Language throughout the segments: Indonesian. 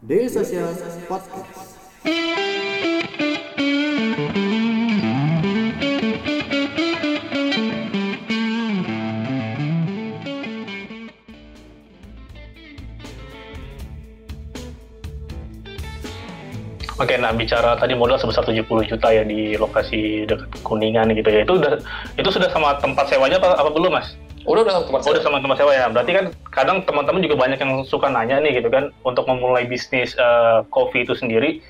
Daily Social Podcast. Oke, nah bicara tadi modal sebesar 70 juta ya di lokasi dekat Kuningan gitu ya. Itu udah itu sudah sama tempat sewanya apa, apa belum, Mas? Udah udah tempat Oh, udah sama tempat sewa ya. Berarti kan kadang teman-teman juga banyak yang suka nanya nih gitu kan untuk memulai bisnis eh, coffee itu sendiri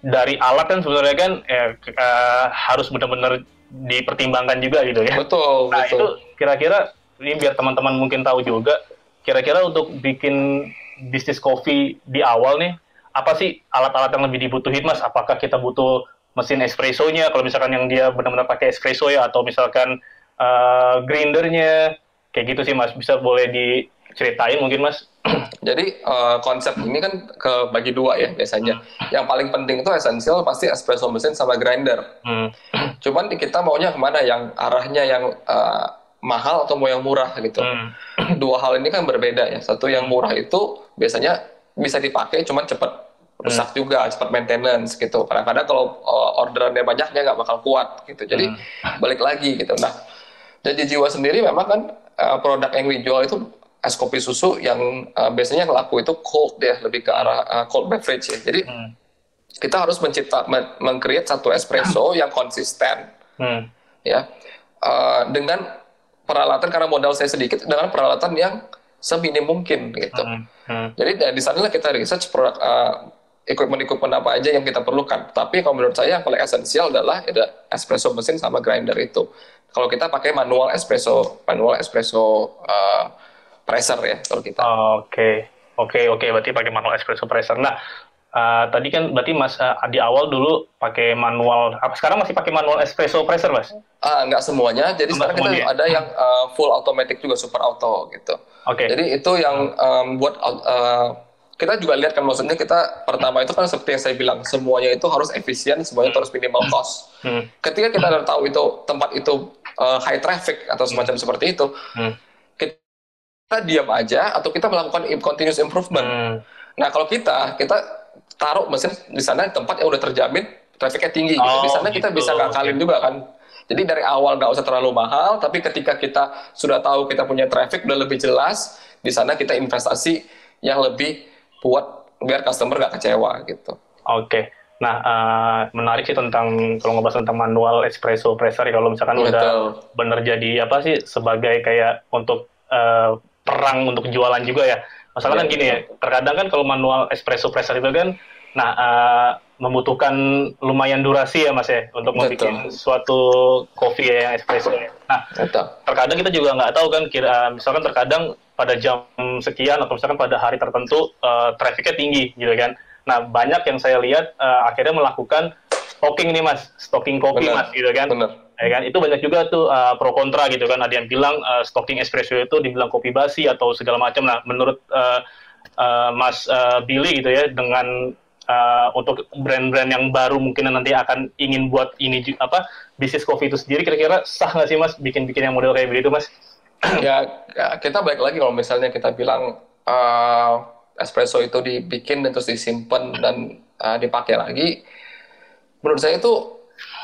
dari alat kan sebenarnya kan eh, ke- eh, harus benar-benar dipertimbangkan juga gitu ya. Betul, Nah, itu betul. kira-kira ini biar teman-teman mungkin tahu juga kira-kira untuk bikin bisnis kopi di awal nih apa sih alat-alat yang lebih dibutuhin Mas? Apakah kita butuh mesin espressonya kalau misalkan yang dia benar-benar pakai espresso ya atau misalkan eh, grindernya kayak gitu sih Mas. Bisa boleh diceritain mungkin Mas? Jadi eh, konsep ini kan ke bagi dua ya biasanya. Yang paling penting itu esensial pasti espresso mesin sama grinder. Hmm. Cuman kita maunya ke mana? Yang arahnya yang eh, mahal atau mau yang murah gitu. Hmm. Dua hal ini kan berbeda ya. Satu yang murah itu biasanya bisa dipakai, cuman cepat rusak juga, cepat maintenance gitu. Kadang-kadang kalau eh, orderannya banyak dia nggak bakal kuat gitu. Jadi balik lagi gitu. Nah, jadi jiwa sendiri memang kan eh, produk yang dijual itu es kopi susu yang eh, biasanya laku itu cold ya, lebih ke arah eh, cold beverage ya. Jadi Hmm. kita harus mencipta, men- meng-create satu espresso yang konsisten Hmm. ya Eh, dengan peralatan karena modal saya sedikit dengan peralatan yang seminim mungkin gitu. Hmm. Hmm. Jadi di sanalah kita research produk eh, equipment-equipment apa aja yang kita perlukan. Tapi kalau menurut saya yang paling esensial adalah ada espresso mesin sama grinder itu. Kalau kita pakai manual espresso, manual espresso eh, presser ya kalau kita. Oke, oke, oke. Berarti pakai manual espresso presser. Nah, eh, tadi kan berarti Mas eh, di awal dulu pakai manual. Apa sekarang masih pakai manual espresso presser, Mas? Ah, nggak semuanya. Jadi Nggak sekarang kita semuanya. ada yang eh, full automatic juga super auto gitu. Oke. Jadi itu yang em, buat eh, kita juga lihat kan maksudnya kita pertama itu kan seperti yang saya bilang semuanya itu harus efisien, semuanya harus minimal cost. Hmm. Ketika kita udah tahu itu tempat itu eh, high traffic atau semacam seperti itu, Hmm. kita diam aja atau kita melakukan continuous improvement. Hmm. Nah kalau kita kita taruh mesin di sana tempat yang udah terjamin trafficnya tinggi. gitu. Oh, Di sana kita gitu. bisa ngakalin juga kan. Jadi dari awal nggak usah terlalu mahal, tapi ketika kita sudah tahu kita punya traffic udah lebih jelas, di sana kita investasi yang lebih buat biar customer nggak kecewa gitu. Oke. Nah, eh, menarik sih tentang kalau ngebahas tentang manual espresso presser ya, kalau misalkan udah Betul. bener jadi apa sih sebagai kayak untuk eh, perang untuk jualan juga ya. Masalah kan Iya, gini ya, terkadang kan kalau manual espresso presser itu kan nah eh, membutuhkan lumayan durasi ya Mas ya untuk Betul. membuat suatu kopi ya yang espresso ya. Nah, Betul. terkadang kita juga nggak tahu kan kira misalkan terkadang pada jam sekian atau misalkan pada hari tertentu eh, trafficnya tinggi gitu kan nah banyak yang saya lihat eh, akhirnya melakukan stocking nih mas stocking kopi mas gitu kan Benar. ya kan itu banyak juga tuh eh, pro kontra gitu kan ada yang bilang eh, stocking espresso itu dibilang kopi basi atau segala macam nah menurut eh, eh, mas eh, Billy gitu ya dengan eh, untuk brand-brand yang baru mungkin nanti akan ingin buat ini apa bisnis kopi itu sendiri kira-kira sah nggak sih mas bikin-bikin yang model kayak begitu mas? Ya ya, kita balik lagi kalau misalnya kita bilang eh, espresso itu dibikin dan terus disimpan dan eh, dipakai lagi, menurut saya itu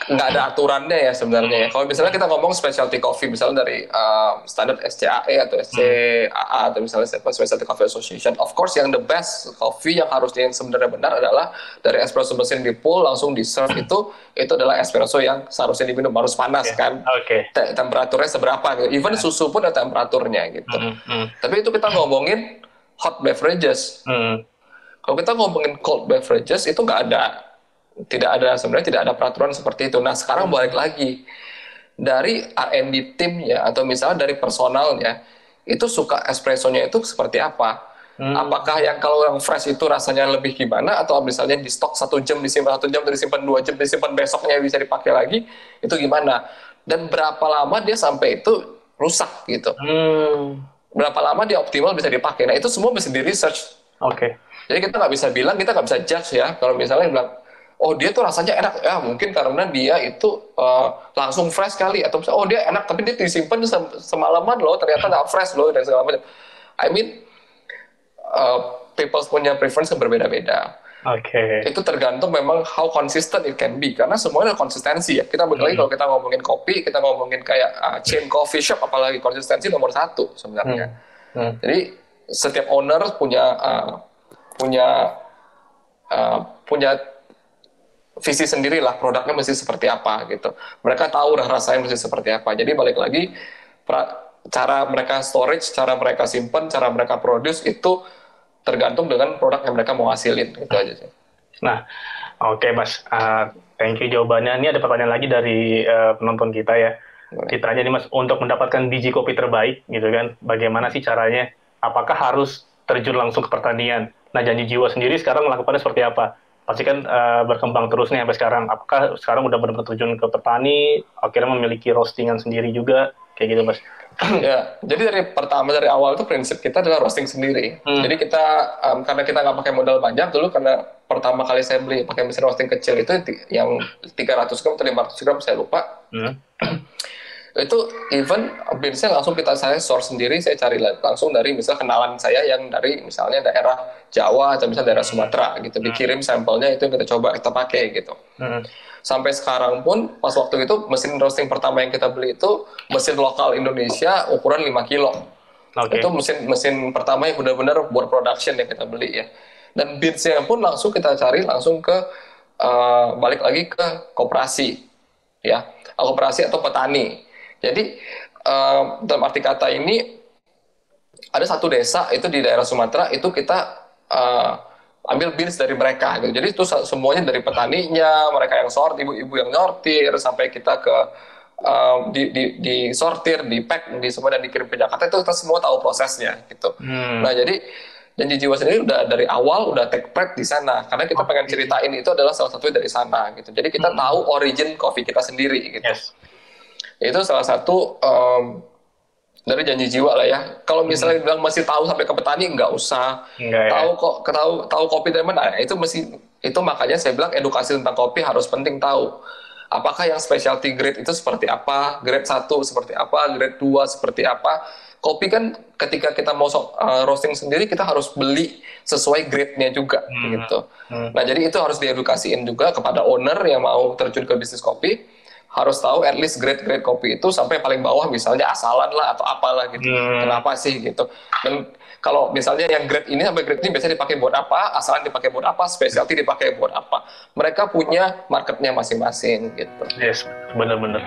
nggak ada aturannya ya sebenarnya ya. Kalau misalnya kita ngomong specialty coffee misalnya dari eh, standar SCAE atau SCAA atau misalnya Specialty Coffee Association, of course yang the best coffee yang harusnya yang sebenarnya benar adalah dari espresso mesin di pull langsung di serve itu itu adalah espresso yang seharusnya diminum harus panas kan oke te- temperaturnya seberapa gitu. Even susu pun ada temperaturnya gitu. Hmm, hmm, Tapi itu kita ngomongin hot beverages. hmm. Kalau kita ngomongin cold beverages itu nggak ada, tidak ada sebenarnya tidak ada peraturan seperti itu. Nah sekarang balik lagi dari R&D timnya atau misalnya dari personalnya itu suka espressonya itu seperti apa? Hmm. Apakah yang kalau yang fresh itu rasanya lebih gimana atau misalnya di stok satu jam disimpan satu jam terus disimpan dua jam disimpan besoknya bisa dipakai lagi itu gimana? Dan berapa lama dia sampai itu rusak gitu? Hmm, Berapa lama dia optimal bisa dipakai? Nah itu semua bisa di research. oke Jadi kita nggak bisa bilang kita nggak bisa judge ya kalau misalnya bilang oh dia tuh rasanya enak ya mungkin karena dia itu eh, langsung fresh kali atau misalnya, oh dia enak tapi dia disimpan sem- semalaman loh ternyata nggak fresh loh dan segala macam. I mean eh, people punya preference yang berbeda-beda. Oke. Itu tergantung memang how consistent it can be karena semuanya konsistensi ya. Kita balik lagi Hmm. kalau kita ngomongin kopi, kita ngomongin kayak uh, chain coffee shop apalagi konsistensi nomor satu sebenarnya. Hmm. Jadi setiap owner punya uh, punya uh, punya visi sendiri lah produknya mesti seperti apa gitu. Mereka tahu lah rasanya mesti seperti apa. Jadi balik lagi pra- cara mereka storage, cara mereka simpan, cara mereka produce itu tergantung dengan produk yang mereka mau hasilin gitu aja sih. Nah, oke Mas, Uh, thank you jawabannya. Ini ada pertanyaan lagi dari uh, penonton kita ya. Boleh. Kita aja nih Mas, untuk mendapatkan biji kopi terbaik gitu kan, bagaimana sih caranya? Apakah harus terjun langsung ke pertanian? Nah, janji jiwa sendiri sekarang melakukannya seperti apa? Pasti kan uh, berkembang terus nih sampai sekarang. Apakah sekarang udah benar-benar terjun ke petani, akhirnya memiliki roastingan sendiri juga, kayak gitu Mas? ya, jadi dari pertama dari awal itu prinsip kita adalah roasting sendiri. Hmm. Jadi kita um, karena kita nggak pakai modal banyak dulu karena pertama kali saya beli pakai mesin roasting kecil itu yang 300 gram atau 500 gram saya lupa. Hmm. itu even beansnya langsung kita saya source sendiri saya cari la- langsung dari misal kenalan saya yang dari misalnya daerah Jawa atau misalnya daerah Sumatera gitu. Dikirim sampelnya itu yang kita coba kita pakai gitu. Hmm. sampai sekarang pun pas waktu itu mesin roasting pertama yang kita beli itu mesin lokal Indonesia ukuran 5 kilo. Oke. itu mesin mesin pertama yang benar-benar buat production yang kita beli ya. Dan beansnya pun langsung kita cari langsung ke eh, balik lagi ke koperasi ya. Koperasi atau petani jadi eh, dalam arti kata ini ada satu desa itu di daerah Sumatera itu kita eh, ambil beans dari mereka gitu. Jadi itu se- semuanya dari petaninya, mereka yang sort, ibu-ibu yang nyortir sampai kita ke eh, di, di, di sortir, di pack, di semua dan dikirim ke Jakarta itu kita semua tahu prosesnya gitu. Hmm. Nah jadi janji jiwa sendiri udah dari awal udah take pride di sana karena kita pengen ceritain itu adalah salah satu dari sana gitu. Jadi kita tahu origin kopi kita sendiri gitu Yes. Itu salah satu em, dari janji jiwa lah ya. Kalau misalnya bilang masih tahu sampai ke petani nggak usah. Enggak ya. Tahu kok tahu tahu kopi dari mana? Itu mesti itu makanya saya bilang edukasi tentang kopi harus penting tahu. Apakah yang specialty grade itu seperti apa? Grade 1 seperti apa? Grade 2 seperti apa? Kopi kan ketika kita mau so- eh, roasting sendiri kita harus beli sesuai grade-nya juga Hmm. gitu. Hmm. Nah, jadi itu harus diedukasiin juga kepada owner yang mau terjun ke bisnis kopi harus tahu at least grade-grade kopi itu sampai paling bawah misalnya asalan lah atau apalah gitu. Hmm. Kenapa sih gitu. Dan kalau misalnya yang grade ini sampai grade ini biasanya dipakai buat apa, asalan dipakai buat apa, specialty dipakai buat apa. Mereka punya marketnya masing-masing gitu. Yes, bener-bener.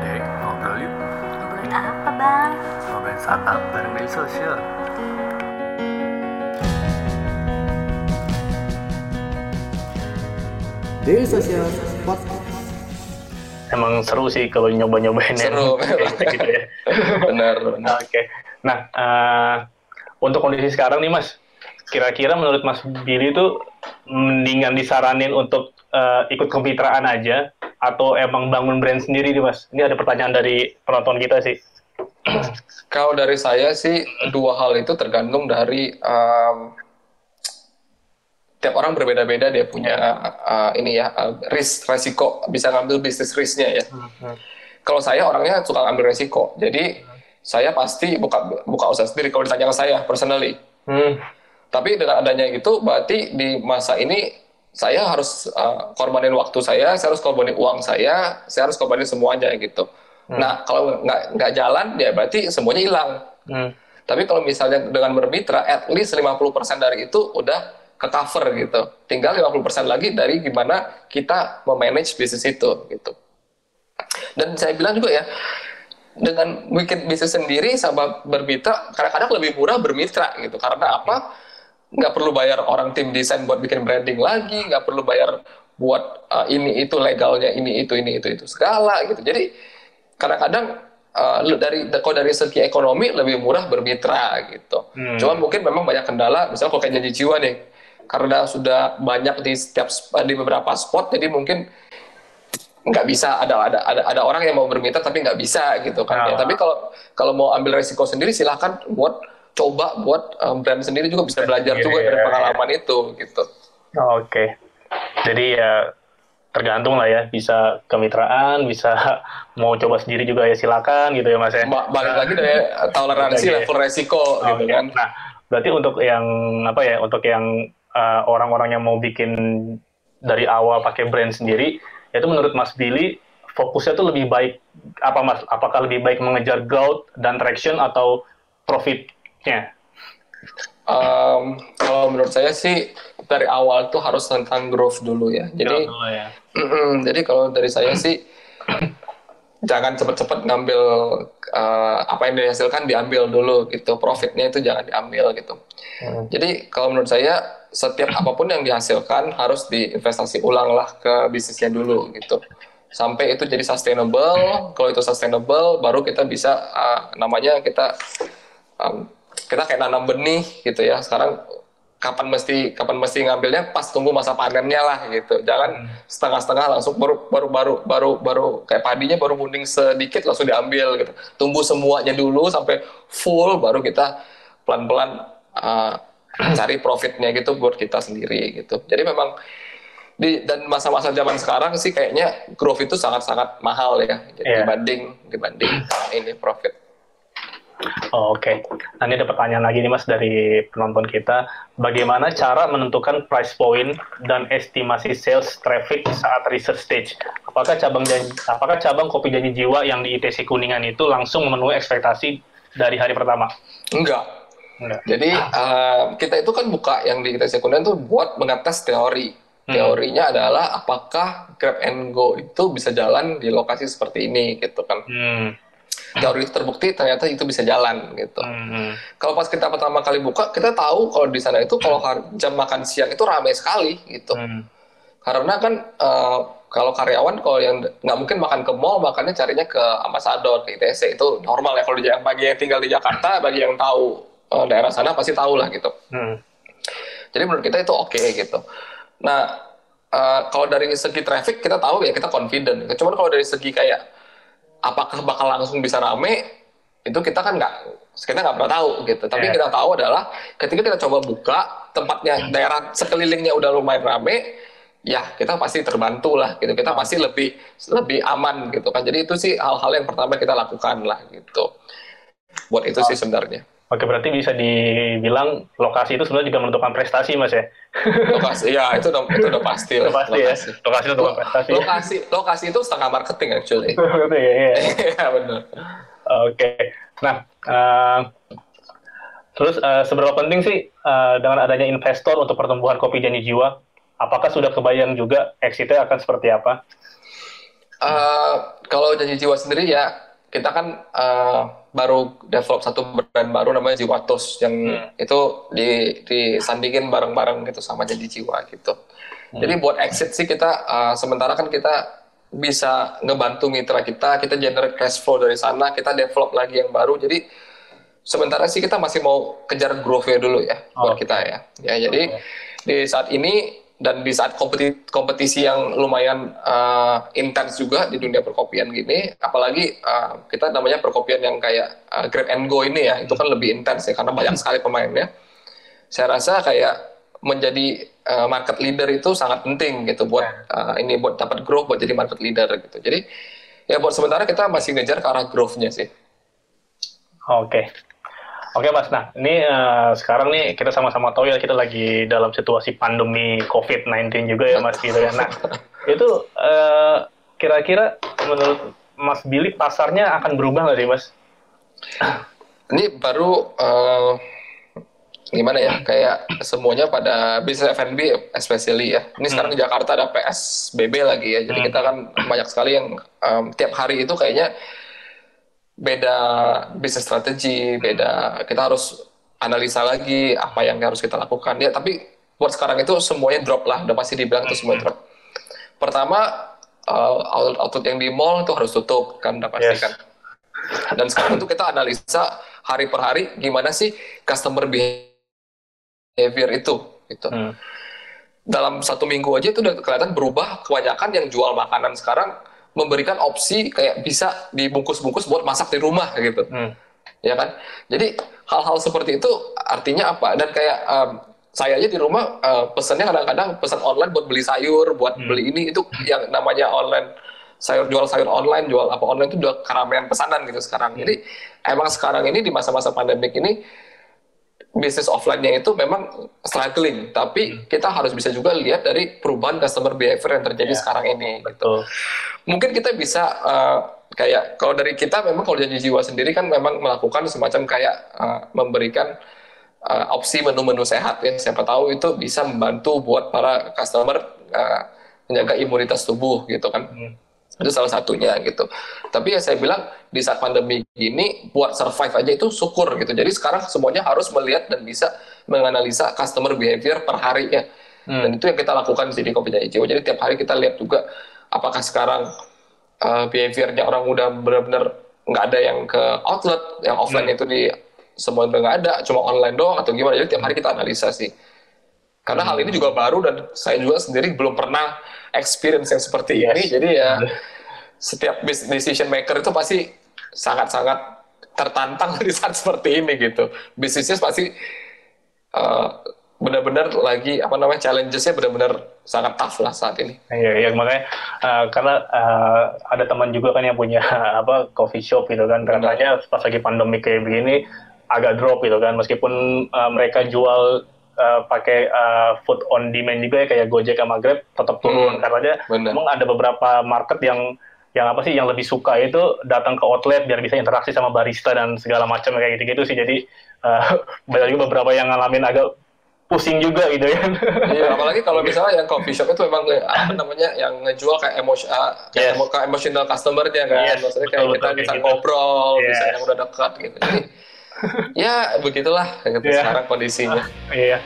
Dek, ngobrol yuk. Ngobrolin apa bang? Ngobrolin startup bareng media sosial. Daily Social Podcast. Emang seru sih kalau nyoba-nyobain yang Seru, kayak gitu ya. benar, benar. Oke. Nah, eh, untuk kondisi sekarang nih Mas, kira-kira menurut Mas Billy itu mendingan disaranin untuk eh, ikut kemitraan aja atau emang bangun brand sendiri nih Mas? Ini ada pertanyaan dari penonton kita sih. Kalau dari saya sih dua hal itu tergantung dari um, tiap orang berbeda-beda dia punya uh, ini ya uh, risk resiko bisa ngambil bisnis risknya ya. Kalau saya orangnya suka ngambil resiko, jadi saya pasti buka buka usaha sendiri kalau ditanya ke saya personally. Hmm. Tapi dengan adanya itu berarti di masa ini saya harus uh, korbanin waktu saya, saya harus korbanin uang saya, saya harus korbanin semuanya gitu. Nah kalau nggak nggak jalan ya berarti semuanya hilang. Hmm. Tapi kalau misalnya dengan bermitra, at least 50% dari itu udah ke cover gitu. Tinggal 50% lagi dari gimana kita memanage bisnis itu gitu. Dan saya bilang juga ya, dengan bikin bisnis sendiri sama bermitra, kadang-kadang lebih murah bermitra gitu. Karena apa? Nggak perlu bayar orang tim desain buat bikin branding lagi, nggak perlu bayar buat uh, ini itu legalnya, ini itu ini itu itu segala gitu. Jadi kadang-kadang uh, dari kalau dari segi ekonomi lebih murah bermitra gitu. Hmm. Cuman mungkin memang banyak kendala, misalnya kalau kayak janji jiwa nih, karena sudah banyak di setiap di beberapa spot, jadi mungkin nggak bisa ada ada ada ada orang yang mau bermitra tapi nggak bisa gitu kan. Ya, Ah. tapi kalau kalau mau ambil resiko sendiri silahkan buat coba buat um, brand sendiri juga bisa belajar Iya, juga dari iya, pengalaman itu gitu. Oke. Jadi ya tergantung lah ya bisa kemitraan bisa mau coba sendiri juga ya silakan gitu ya mas ya Ba- balik lagi dari toleransi level resiko gitu Oke. kan. Nah, berarti untuk yang apa ya, untuk yang uh, orang-orang yang mau bikin dari awal pakai brand sendiri, itu menurut Mas Billy fokusnya tuh lebih baik apa Mas? Apakah lebih baik mengejar growth dan traction atau profitnya? Em, kalau menurut saya sih dari awal tuh harus tentang growth dulu ya. Jadi Growth dulu ya. Jadi kalau dari saya sih jangan cepet-cepet ngambil eh, apa yang dihasilkan diambil dulu gitu. Profitnya itu jangan diambil gitu. Jadi kalau menurut saya setiap apa pun yang dihasilkan harus diinvestasi ulang lah ke bisnisnya dulu gitu. Sampai itu jadi sustainable. Kalau itu sustainable baru kita bisa eh, namanya kita um, kita kayak nanam benih gitu ya. Sekarang kapan mesti kapan mesti ngambilnya pas tunggu masa panennya lah gitu. Jangan setengah-setengah langsung baru baru baru baru baru kayak padinya baru kuning sedikit langsung diambil gitu. Tunggu semuanya dulu sampai full baru kita pelan-pelan uh, cari profitnya gitu buat kita sendiri gitu. Jadi memang di dan masa-masa zaman sekarang sih kayaknya growth itu sangat-sangat mahal ya Iya. dibanding dibanding ini profit. Oh, Oke, nah ini ada pertanyaan lagi nih Mas dari penonton kita. Bagaimana cara menentukan price point dan estimasi sales traffic saat research stage? Apakah cabang janji, apakah cabang kopi janji jiwa yang di ITC Kuningan itu langsung memenuhi ekspektasi dari hari pertama? Enggak. Enggak. Jadi eh, kita itu kan buka yang di ITC Kuningan tuh buat mengetes teori. Teorinya adalah apakah Grab and Go itu bisa jalan di lokasi seperti ini gitu kan. Hmm. Teori itu terbukti ternyata itu bisa jalan gitu. Hmm. Kalau pas kita pertama kali buka, kita tahu kalau di sana itu kalau jam makan siang itu ramai sekali gitu. Hmm. Karena kan eh, kalau karyawan kalau yang nggak mungkin makan ke mall, makannya carinya ke Ambassador, ke ITC itu normal ya kalau di bagi yang tinggal di Jakarta, bagi yang tahu eh, daerah sana pasti tahu lah gitu. Hmm. Jadi menurut kita itu oke gitu. Nah eh, kalau dari segi traffic kita tahu ya kita confident. Cuman kalau dari segi kayak apakah bakal langsung bisa rame itu kita kan nggak kita nggak pernah tahu gitu. Tapi yang kita tahu adalah ketika kita coba buka tempatnya daerah sekelilingnya udah lumayan rame, ya kita pasti terbantu lah gitu. Kita pasti lebih lebih aman gitu kan. Jadi itu sih hal-hal yang pertama kita lakukan lah gitu. Buat itu sih sebenarnya. Oke, berarti bisa dibilang lokasi itu sebenarnya juga menentukan prestasi, Mas ya? Lokasi, ya itu udah itu udah pasti Itu pasti ya. lokasi. Lokasi itu menentukan prestasi. lokasi lokasi itu setengah marketing actually Betul ya, iya. Iya benar Oke. Nah, eh, terus eh, seberapa penting sih eh, dengan adanya investor untuk pertumbuhan kopi janji jiwa? Apakah sudah kebayang juga exitnya akan seperti apa? Eh, kalau janji jiwa sendiri ya kita kan eh, baru develop satu brand baru namanya Jiwatos yang itu di disandingin bareng-bareng gitu sama janji jiwa gitu. Jadi buat exit sih kita eh, sementara kan kita bisa ngebantu mitra kita kita generate cash flow dari sana kita develop lagi yang baru. Jadi sementara sih kita masih mau kejar growth-nya dulu ya buat Oke. kita ya. Ya jadi di saat ini dan di saat kompeti- kompetisi yang lumayan uh, intens juga di dunia perkopian gini, apalagi uh, kita namanya perkopian yang kayak uh, grab and go ini ya, itu kan lebih intens ya karena banyak sekali pemainnya. Saya rasa kayak menjadi uh, market leader itu sangat penting gitu buat uh, ini buat dapat growth buat jadi market leader gitu. Jadi ya buat sementara kita masih ngejar ke arah growth-nya sih. Oke. Oke Mas, nah ini eh, sekarang nih kita sama-sama tahu ya kita lagi dalam situasi pandemi COVID-19 juga ya Mas gitu ya. Nah itu eh, kira-kira menurut Mas Billy pasarnya akan berubah nggak sih Mas? Ini baru eh, gimana ya? Kayak semuanya pada bisnis F&B especially ya. Ini sekarang di Jakarta ada PSBB lagi ya. Jadi kita kan banyak sekali yang em, tiap hari itu kayaknya beda bisnis strategi, beda kita harus analisa lagi apa yang harus kita lakukan. Ya, tapi buat sekarang itu semuanya drop lah, udah pasti dibilang itu semua drop. Pertama, eh, outlet-outlet yang di mall itu harus tutup kan udah pasti Yes. kan. Dan sekarang itu kita analisa hari per hari gimana sih customer behavior itu gitu. Hmm. Dalam satu minggu aja itu udah kelihatan berubah kebanyakan yang jual makanan sekarang memberikan opsi kayak bisa dibungkus-bungkus buat masak di rumah gitu Hmm. ya kan jadi hal-hal seperti itu artinya apa dan kayak um, saya aja di rumah uh, pesannya kadang-kadang pesan online buat beli sayur, buat Hmm. beli ini itu yang namanya online sayur jual sayur online, jual apa online itu udah keramaian pesanan gitu sekarang. Hmm. Jadi emang sekarang ini di masa-masa pandemik ini bisnis offline-nya itu memang struggling, Hmm. tapi kita harus bisa juga lihat dari perubahan customer behavior yang terjadi Ya, sekarang ini. Gitu. Betul. Mungkin kita bisa uh, kayak kalau dari kita memang kalau janji jiwa sendiri kan memang melakukan semacam kayak uh, memberikan uh, opsi menu-menu sehat ya. Siapa tahu itu bisa membantu buat para customer uh, menjaga imunitas tubuh gitu kan. Hmm. Itu salah satunya gitu. Tapi ya saya bilang di saat pandemi ini buat survive aja itu syukur gitu. Jadi sekarang semuanya harus melihat dan bisa menganalisa customer behavior per hari ya. Hmm. Dan itu yang kita lakukan di Kopi Jaya Jiwa. Jadi tiap hari kita lihat juga apakah sekarang uh, behaviornya orang udah benar-benar nggak ada yang ke outlet, yang offline Hmm. itu di semua udah nggak ada, cuma online doang atau gimana. Jadi tiap hari kita analisa sih. Karena hal ini juga baru dan saya juga sendiri belum pernah experience yang seperti Yes. ini. Jadi ya setiap decision maker itu pasti sangat-sangat tertantang di saat seperti ini gitu. Bisnisnya pasti uh, benar-benar lagi apa namanya challenges-nya benar-benar sangat tough lah saat ini. Iya, iya makanya uh, karena uh, ada teman juga kan yang punya apa coffee shop gitu kan, katanya pas lagi pandemi kayak begini agak drop gitu kan, meskipun uh, mereka jual uh, pakai uh, food on demand juga ya kayak Gojek sama Grab tetap turun Hmm, karena dia memang ada beberapa market yang yang apa sih yang lebih suka itu datang ke outlet biar bisa interaksi sama barista dan segala macam kayak gitu-gitu sih jadi uh, banyak juga beberapa yang ngalamin agak pusing juga gitu ya. Iya, apalagi kalau misalnya yang coffee shop itu memang eh, apa namanya yang ngejual kayak emosi, ah, kayak Yes. emo- emotional customer-nya kan. Yes, Maksudnya kayak betul, kita betul, bisa gitu. ngobrol, bisa Yes. yang udah dekat gitu. Jadi ya begitulah gitu Iya. sekarang kondisinya. Iya.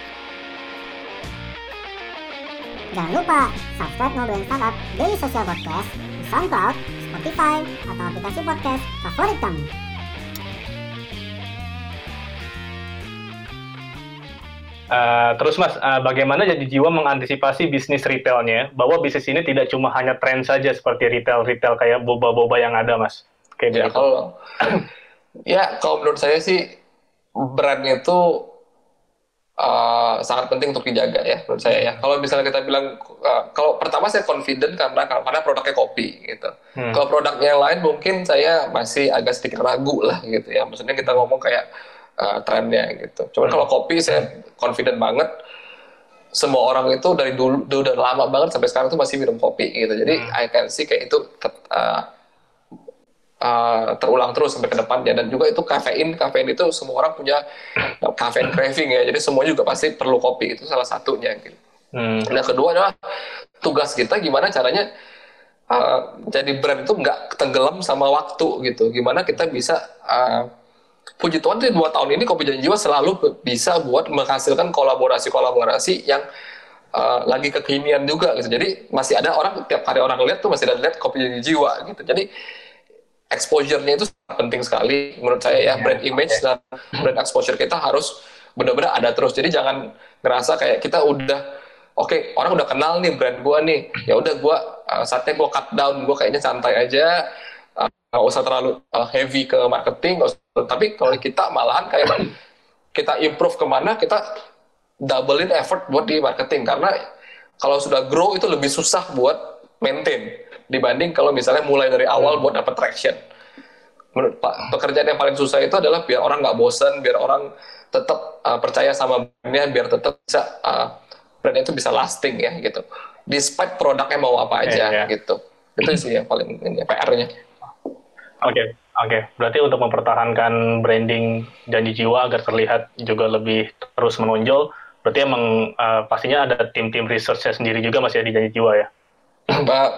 Jangan lupa subscribe Ngobrolin Startup Daily Social Podcast di SoundCloud, Spotify, atau aplikasi podcast favorit kamu. Uh, terus Mas, uh, bagaimana jadi jiwa mengantisipasi bisnis retailnya bahwa bisnis ini tidak cuma hanya tren saja seperti retail-retail kayak boba-boba yang ada Mas? Kayak Ya gitu. kalau ya kalau menurut saya sih brand itu uh, sangat penting untuk dijaga ya menurut saya ya. Kalau misalnya kita bilang uh, kalau pertama saya confident karena karena produknya kopi gitu. Hmm. Kalau produknya yang lain mungkin saya masih agak sedikit ragu lah gitu ya. Maksudnya kita ngomong kayak uh, trennya gitu. Cuman Hmm. kalau kopi saya confident banget. Semua orang itu dari dulu, dulu udah lama banget sampai sekarang tuh masih minum kopi gitu. Jadi Hmm. I can see kayak itu uh, uh, terulang terus sampai ke depannya dan juga itu kafein kafein itu semua orang punya kafein craving ya jadi semua juga pasti perlu kopi itu salah satunya gitu. Hmm. Nah kedua adalah tugas kita gimana caranya uh, jadi brand itu nggak tenggelam sama waktu gitu. Gimana kita bisa uh, puji Tuhan di dua tahun ini Kopi Janji Jiwa selalu bisa buat menghasilkan kolaborasi-kolaborasi yang uh, lagi kekinian juga gitu. Jadi masih ada orang tiap kali orang lihat tuh masih ada lihat Kopi Janji Jiwa gitu. Jadi exposure-nya itu sangat penting sekali. Menurut saya ya brand image dan brand exposure kita harus benar-benar ada terus. Jadi jangan ngerasa kayak kita udah oke orang udah kenal nih brand gua nih. Ya udah gua uh, saatnya gua cut down. Gua kayaknya santai aja. Uh, nggak usah terlalu uh, heavy ke marketing usah- tapi kalau kita malahan kayak kita improve ke mana kita doublein effort buat di marketing. Karena kalau sudah grow itu lebih susah buat maintain dibanding kalau misalnya mulai dari awal buat dapat traction. Menurut Pak, pekerjaan yang paling susah itu adalah biar orang nggak bosen, biar orang tetap uh, percaya sama brandnya, biar tetap bisa uh, brandnya itu bisa lasting ya gitu. Despite produknya mau apa aja Iya, iya. gitu. Itu sih yang paling ini PR-nya. Oke, oke. Berarti untuk mempertahankan branding janji jiwa agar terlihat juga lebih terus menonjol, berarti emang uh, pastinya ada tim-tim research sendiri juga masih ada di janji jiwa ya. Mbak,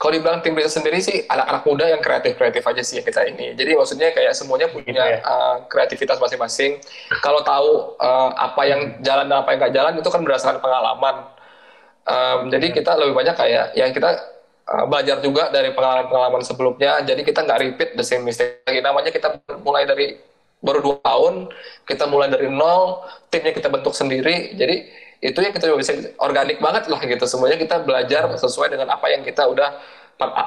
kalau dibilang tim riset sendiri sih anak-anak muda yang kreatif-kreatif aja sih kita ini. Jadi maksudnya kayak semuanya punya Gitu ya. uh, kreativitas masing-masing. Kalau tahu uh, apa yang jalan dan apa yang nggak jalan itu kan berdasarkan pengalaman. Um, jadi Iya. kita lebih banyak kayak yang kita uh, belajar juga dari pengalaman-pengalaman sebelumnya. Jadi kita nggak repeat the same mistake lagi. Namanya kita mulai dari baru dua tahun, kita mulai dari nol, timnya kita bentuk sendiri. Jadi itu yang kita bisa organik banget lah gitu. Semuanya kita belajar sesuai dengan apa yang kita udah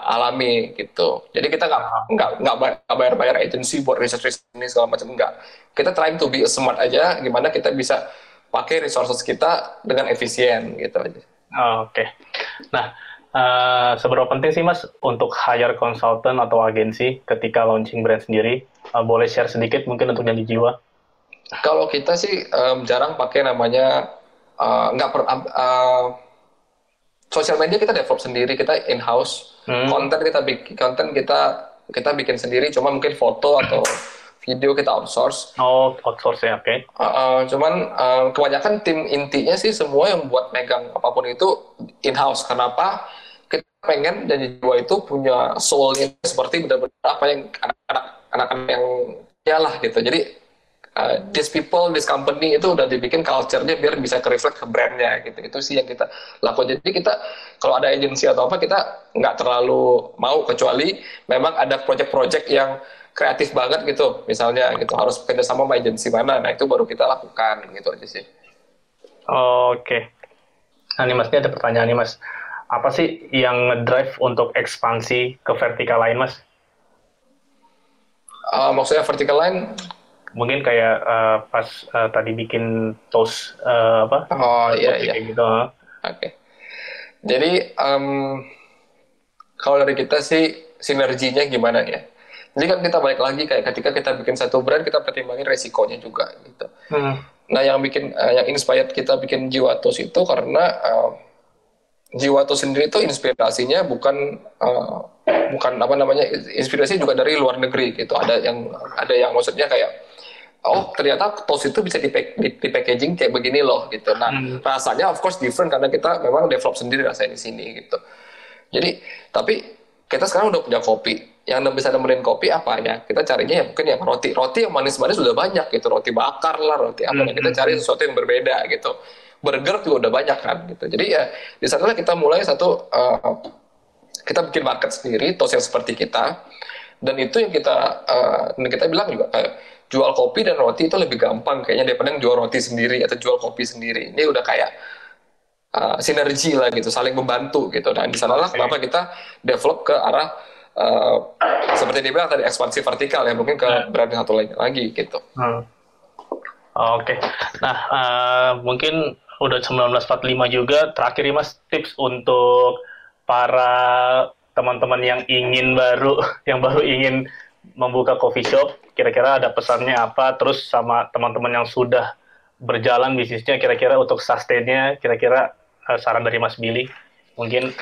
alami gitu. Jadi kita nggak nggak nggak bay- nggak bayar-bayar agency buat research research ini segala macam nggak. Kita trying to be smart aja. Gimana kita bisa pakai resources kita dengan efisien gitu aja. Oh, Oke. Nah, eh, seberapa penting sih Mas untuk hire consultant atau agensi ketika launching brand sendiri? Eh, boleh share sedikit mungkin untuk janji jiwa? Kalau kita sih em, jarang pakai namanya eh, nggak per eh, sosial media kita develop sendiri, kita in house. Hmm. Konten kita bikin konten kita kita bikin sendiri, cuma mungkin foto atau video kita outsource. Oh, outsource ya, oke. Uh, uh, cuman uh, kebanyakan tim intinya sih semua yang buat megang apa pun itu in house. Kenapa? Kita pengen dan jiwa itu punya soulnya seperti benar-benar apa yang anak-anak anak-anak yang ya lah gitu. Jadi uh, these people, this company itu udah dibikin culture-nya biar bisa ke reflect ke brandnya gitu. Itu sih yang kita lakukan. Jadi kita kalau ada agensi atau apa kita nggak terlalu mau kecuali memang ada project-project yang kreatif banget gitu misalnya gitu harus bekerja sama sama agensi mana nah itu baru kita lakukan gitu aja sih Oke. Nah, nih Mas, ini ada pertanyaan nih Mas. Apa sih yang ngedrive untuk ekspansi ke vertikal lain Mas? Uh, maksudnya vertical line Mungkin kayak eh, pas eh, tadi bikin toast eh, apa? oh iya iya gitu. oke jadi em, kalau dari kita sih sinerginya gimana ya jadi kan kita balik lagi kayak ketika kita bikin satu brand kita pertimbangin resikonya juga gitu Hmm. Nah, yang bikin eh, yang inspired kita bikin Jiwatos itu karena eh, Jiwatos sendiri itu inspirasinya bukan eh, bukan apa namanya inspirasi juga dari luar negeri gitu. Ada yang ada yang maksudnya kayak oh ternyata tos itu bisa di, di, di packaging kayak begini loh gitu. Nah, Hmm. rasanya of course different karena kita memang develop sendiri rasanya di sini gitu. Jadi, tapi kita sekarang udah punya kopi. Yang bisa nemenin kopi apa ya? Kita carinya ya mungkin yang roti. Roti yang manis-manis sudah banyak gitu. Roti bakar lah, roti apa. Hmm. Kita cari sesuatu yang berbeda gitu. Burger juga udah banyak kan gitu. Jadi ya di sana kita mulai satu eh, kita bikin market sendiri, tos yang seperti kita. Dan itu yang kita dan kita bilang juga kayak jual kopi dan roti itu lebih gampang kayaknya daripada yang jual roti sendiri atau jual kopi sendiri. Ini udah kayak uh, sinergi lah gitu, saling membantu gitu. Dan di sanalah Oke. kenapa kita develop ke arah uh, seperti dia bilang tadi ekspansi vertikal ya mungkin ke brand satu lain lagi gitu. Hmm. Oke. Nah, eh, mungkin udah 1945 juga. Terakhir nih Mas, tips untuk para teman-teman yang ingin baru, yang baru ingin membuka coffee shop. Kira-kira ada pesannya apa? Terus sama teman-teman yang sudah berjalan bisnisnya, kira-kira untuk sustainnya, kira-kira eh, saran dari Mas Billy, mungkin.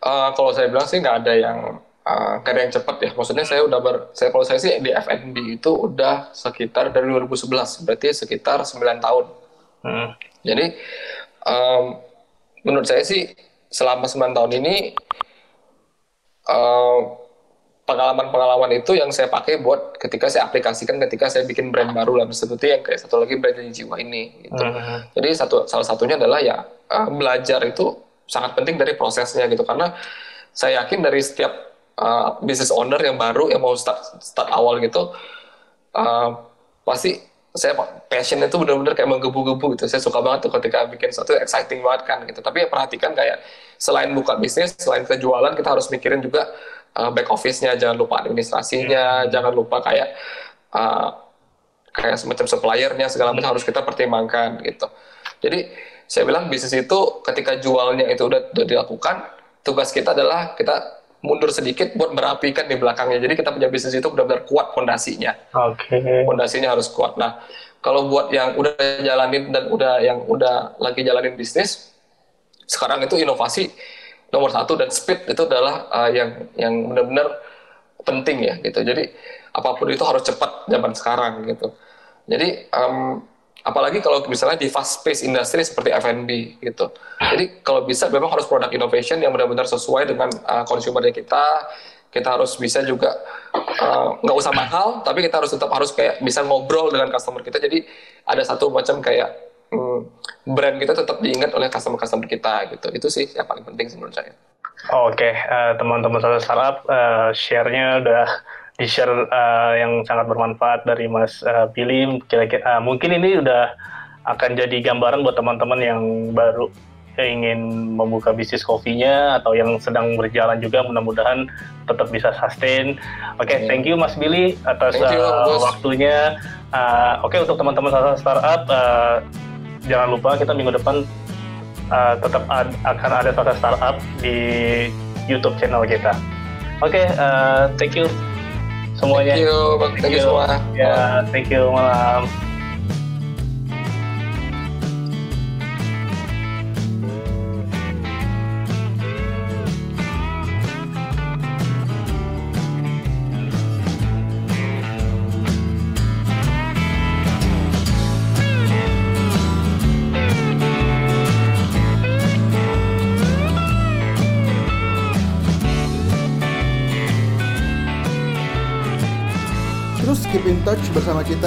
Uh, kalau saya bilang sih nggak ada yang uh, ada yang cepat ya. Maksudnya saya udah ber, saya kalau saya sih di F&B itu udah sekitar dari 2011, berarti sekitar 9 tahun. Hmm. Jadi um, menurut saya sih selama 9 tahun ini um, pengalaman-pengalaman itu yang saya pakai buat ketika saya aplikasikan ketika saya bikin brand baru lah seperti yang kayak satu lagi brand jiwa ini gitu. Hmm. Jadi satu salah satunya adalah ya uh, belajar itu sangat penting dari prosesnya gitu karena saya yakin dari setiap uh, business owner yang baru yang mau start start awal gitu uh, pasti saya passion itu benar-benar kayak menggebu-gebu gitu. Saya suka banget tuh ketika bikin sesuatu exciting banget kan gitu. Tapi ya perhatikan kayak selain buka bisnis, selain kita jualan, kita harus mikirin juga uh, back office-nya, jangan lupa administrasinya, jangan lupa kayak uh, kayak semacam suppliernya segala macam harus kita pertimbangkan gitu. Jadi saya bilang bisnis itu ketika jualnya itu udah, udah dilakukan, tugas kita adalah kita mundur sedikit buat merapikan di belakangnya. Jadi kita punya bisnis itu benar-benar kuat fondasinya Oke. fondasinya harus kuat. Nah, kalau buat yang udah jalanin dan udah yang udah lagi jalanin bisnis, sekarang itu inovasi nomor satu dan speed itu adalah uh, yang yang benar-benar penting ya gitu. Jadi apa pun itu harus cepat zaman sekarang gitu. Jadi um, apalagi kalau misalnya di fast pace industry seperti F&B gitu. Jadi kalau bisa memang harus product innovation yang benar-benar sesuai dengan uh, consumernya kita. Kita harus bisa juga uh, nggak usah mahal, tapi kita harus tetap harus kayak bisa ngobrol dengan customer kita. Jadi ada satu macam kayak brand kita tetap diingat oleh customer-customer kita gitu. Itu sih yang paling penting sih menurut saya. Oke, eh, teman-teman startup startup, eh, share-nya udah di-share eh, yang sangat bermanfaat dari Mas eh, Billy. Kira-kira eh, mungkin ini udah akan jadi gambaran buat teman-teman yang baru ingin membuka bisnis kopinya atau yang sedang berjalan juga mudah-mudahan tetap bisa sustain. Oke, Amin. thank you Mas Billy atas you, Bos. waktunya. Eh, Oke, untuk teman-teman startup eh, jangan lupa kita minggu depan uh, tetap ad- akan ada satu startup di YouTube channel kita. Oke, uh, thank you semuanya. Thank you, thank you semua. Ya, thank you malam.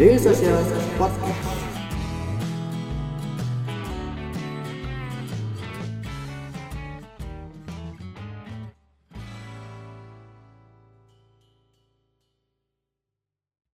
Daily Social Podcast.